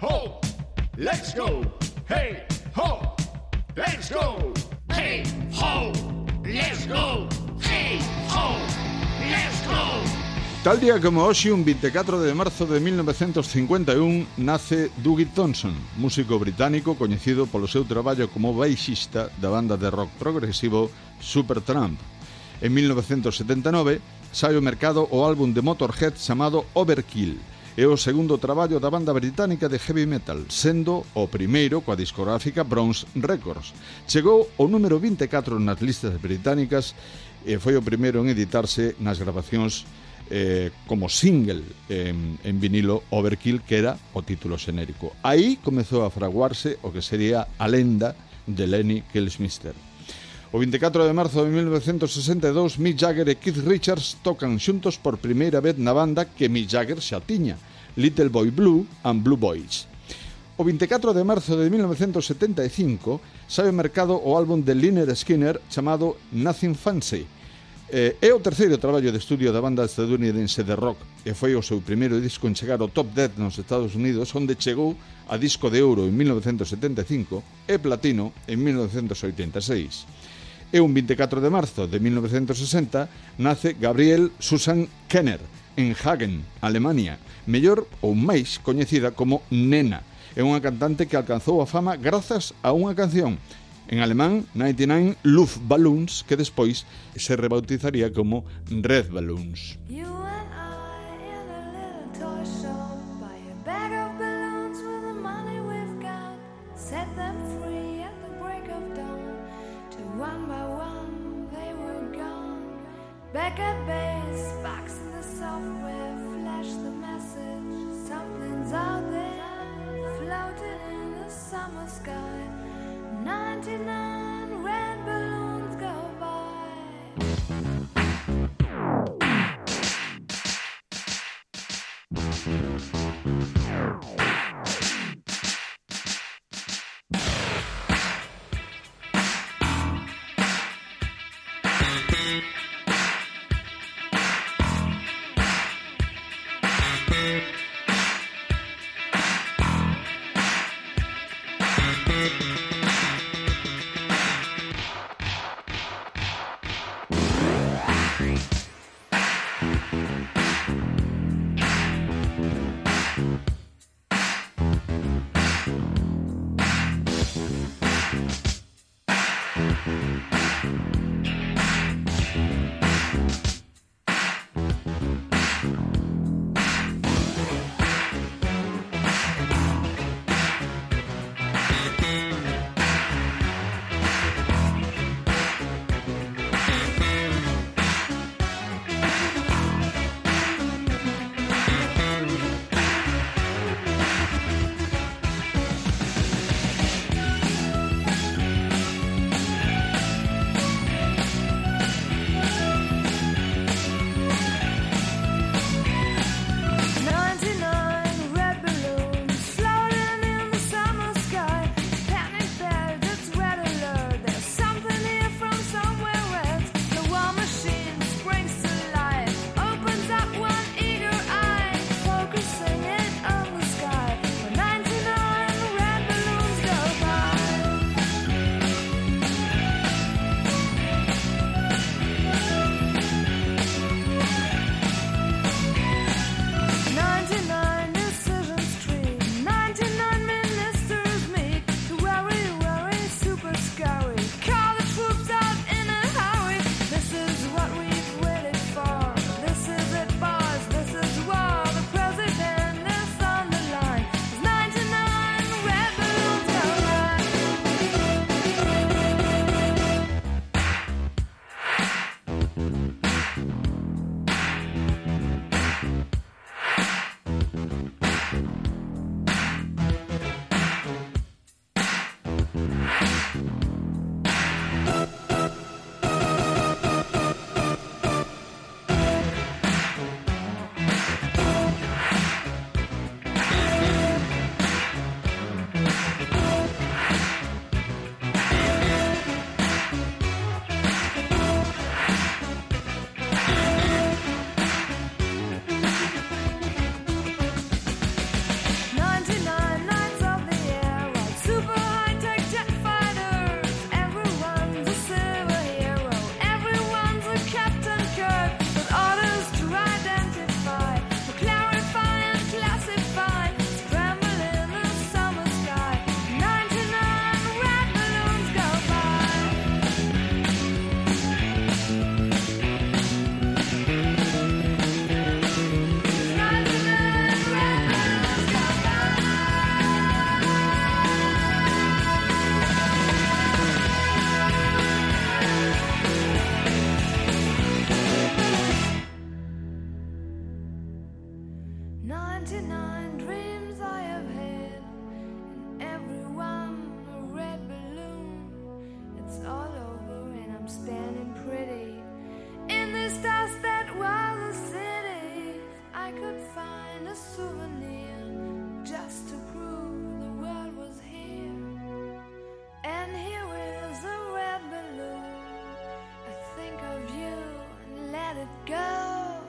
ho, let's go. Hey, ho, let's go. Hey, ho, let's go. Hey, ho, let's go. Tal día como hoxe, un 24 de marzo de 1951, nace Dougie Thompson, músico británico coñecido polo seu traballo como baixista da banda de rock progresivo Supertramp. En 1979 sai ao mercado o álbum de Motorhead chamado Overkill, é o segundo traballo da banda británica de heavy metal, sendo o primeiro coa discográfica Bronze Records. Chegou o número 24 nas listas británicas e foi o primeiro en editarse nas grabacións eh, como single en, en vinilo Overkill, que era o título xenérico. Aí comezou a fraguarse o que sería a lenda de Lenny Kilsmister. O 24 de marzo de 1962, Mick Jagger e Keith Richards tocan xuntos por primeira vez na banda que Mick Jagger xa tiña, Little Boy Blue and Blue Boys. O 24 de marzo de 1975 sai ao mercado o álbum de Liner Skinner chamado Nothing Fancy. Eh, é o terceiro traballo de estudio da banda estadounidense de rock e foi o seu primeiro disco en chegar ao top 10 nos Estados Unidos onde chegou a disco de ouro en 1975 e platino en 1986 e un 24 de marzo de 1960 nace Gabriel Susan Kenner en Hagen, Alemania, mellor ou máis coñecida como Nena. É unha cantante que alcanzou a fama grazas a unha canción en alemán 99 Luftballons que despois se rebautizaría como Red Balloons. You and I in a little toy shop. acabei. Souvenir just to prove the world was here. And here is a red balloon. I think of you and let it go.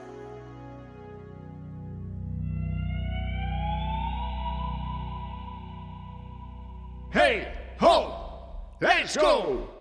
Hey, ho, let's go!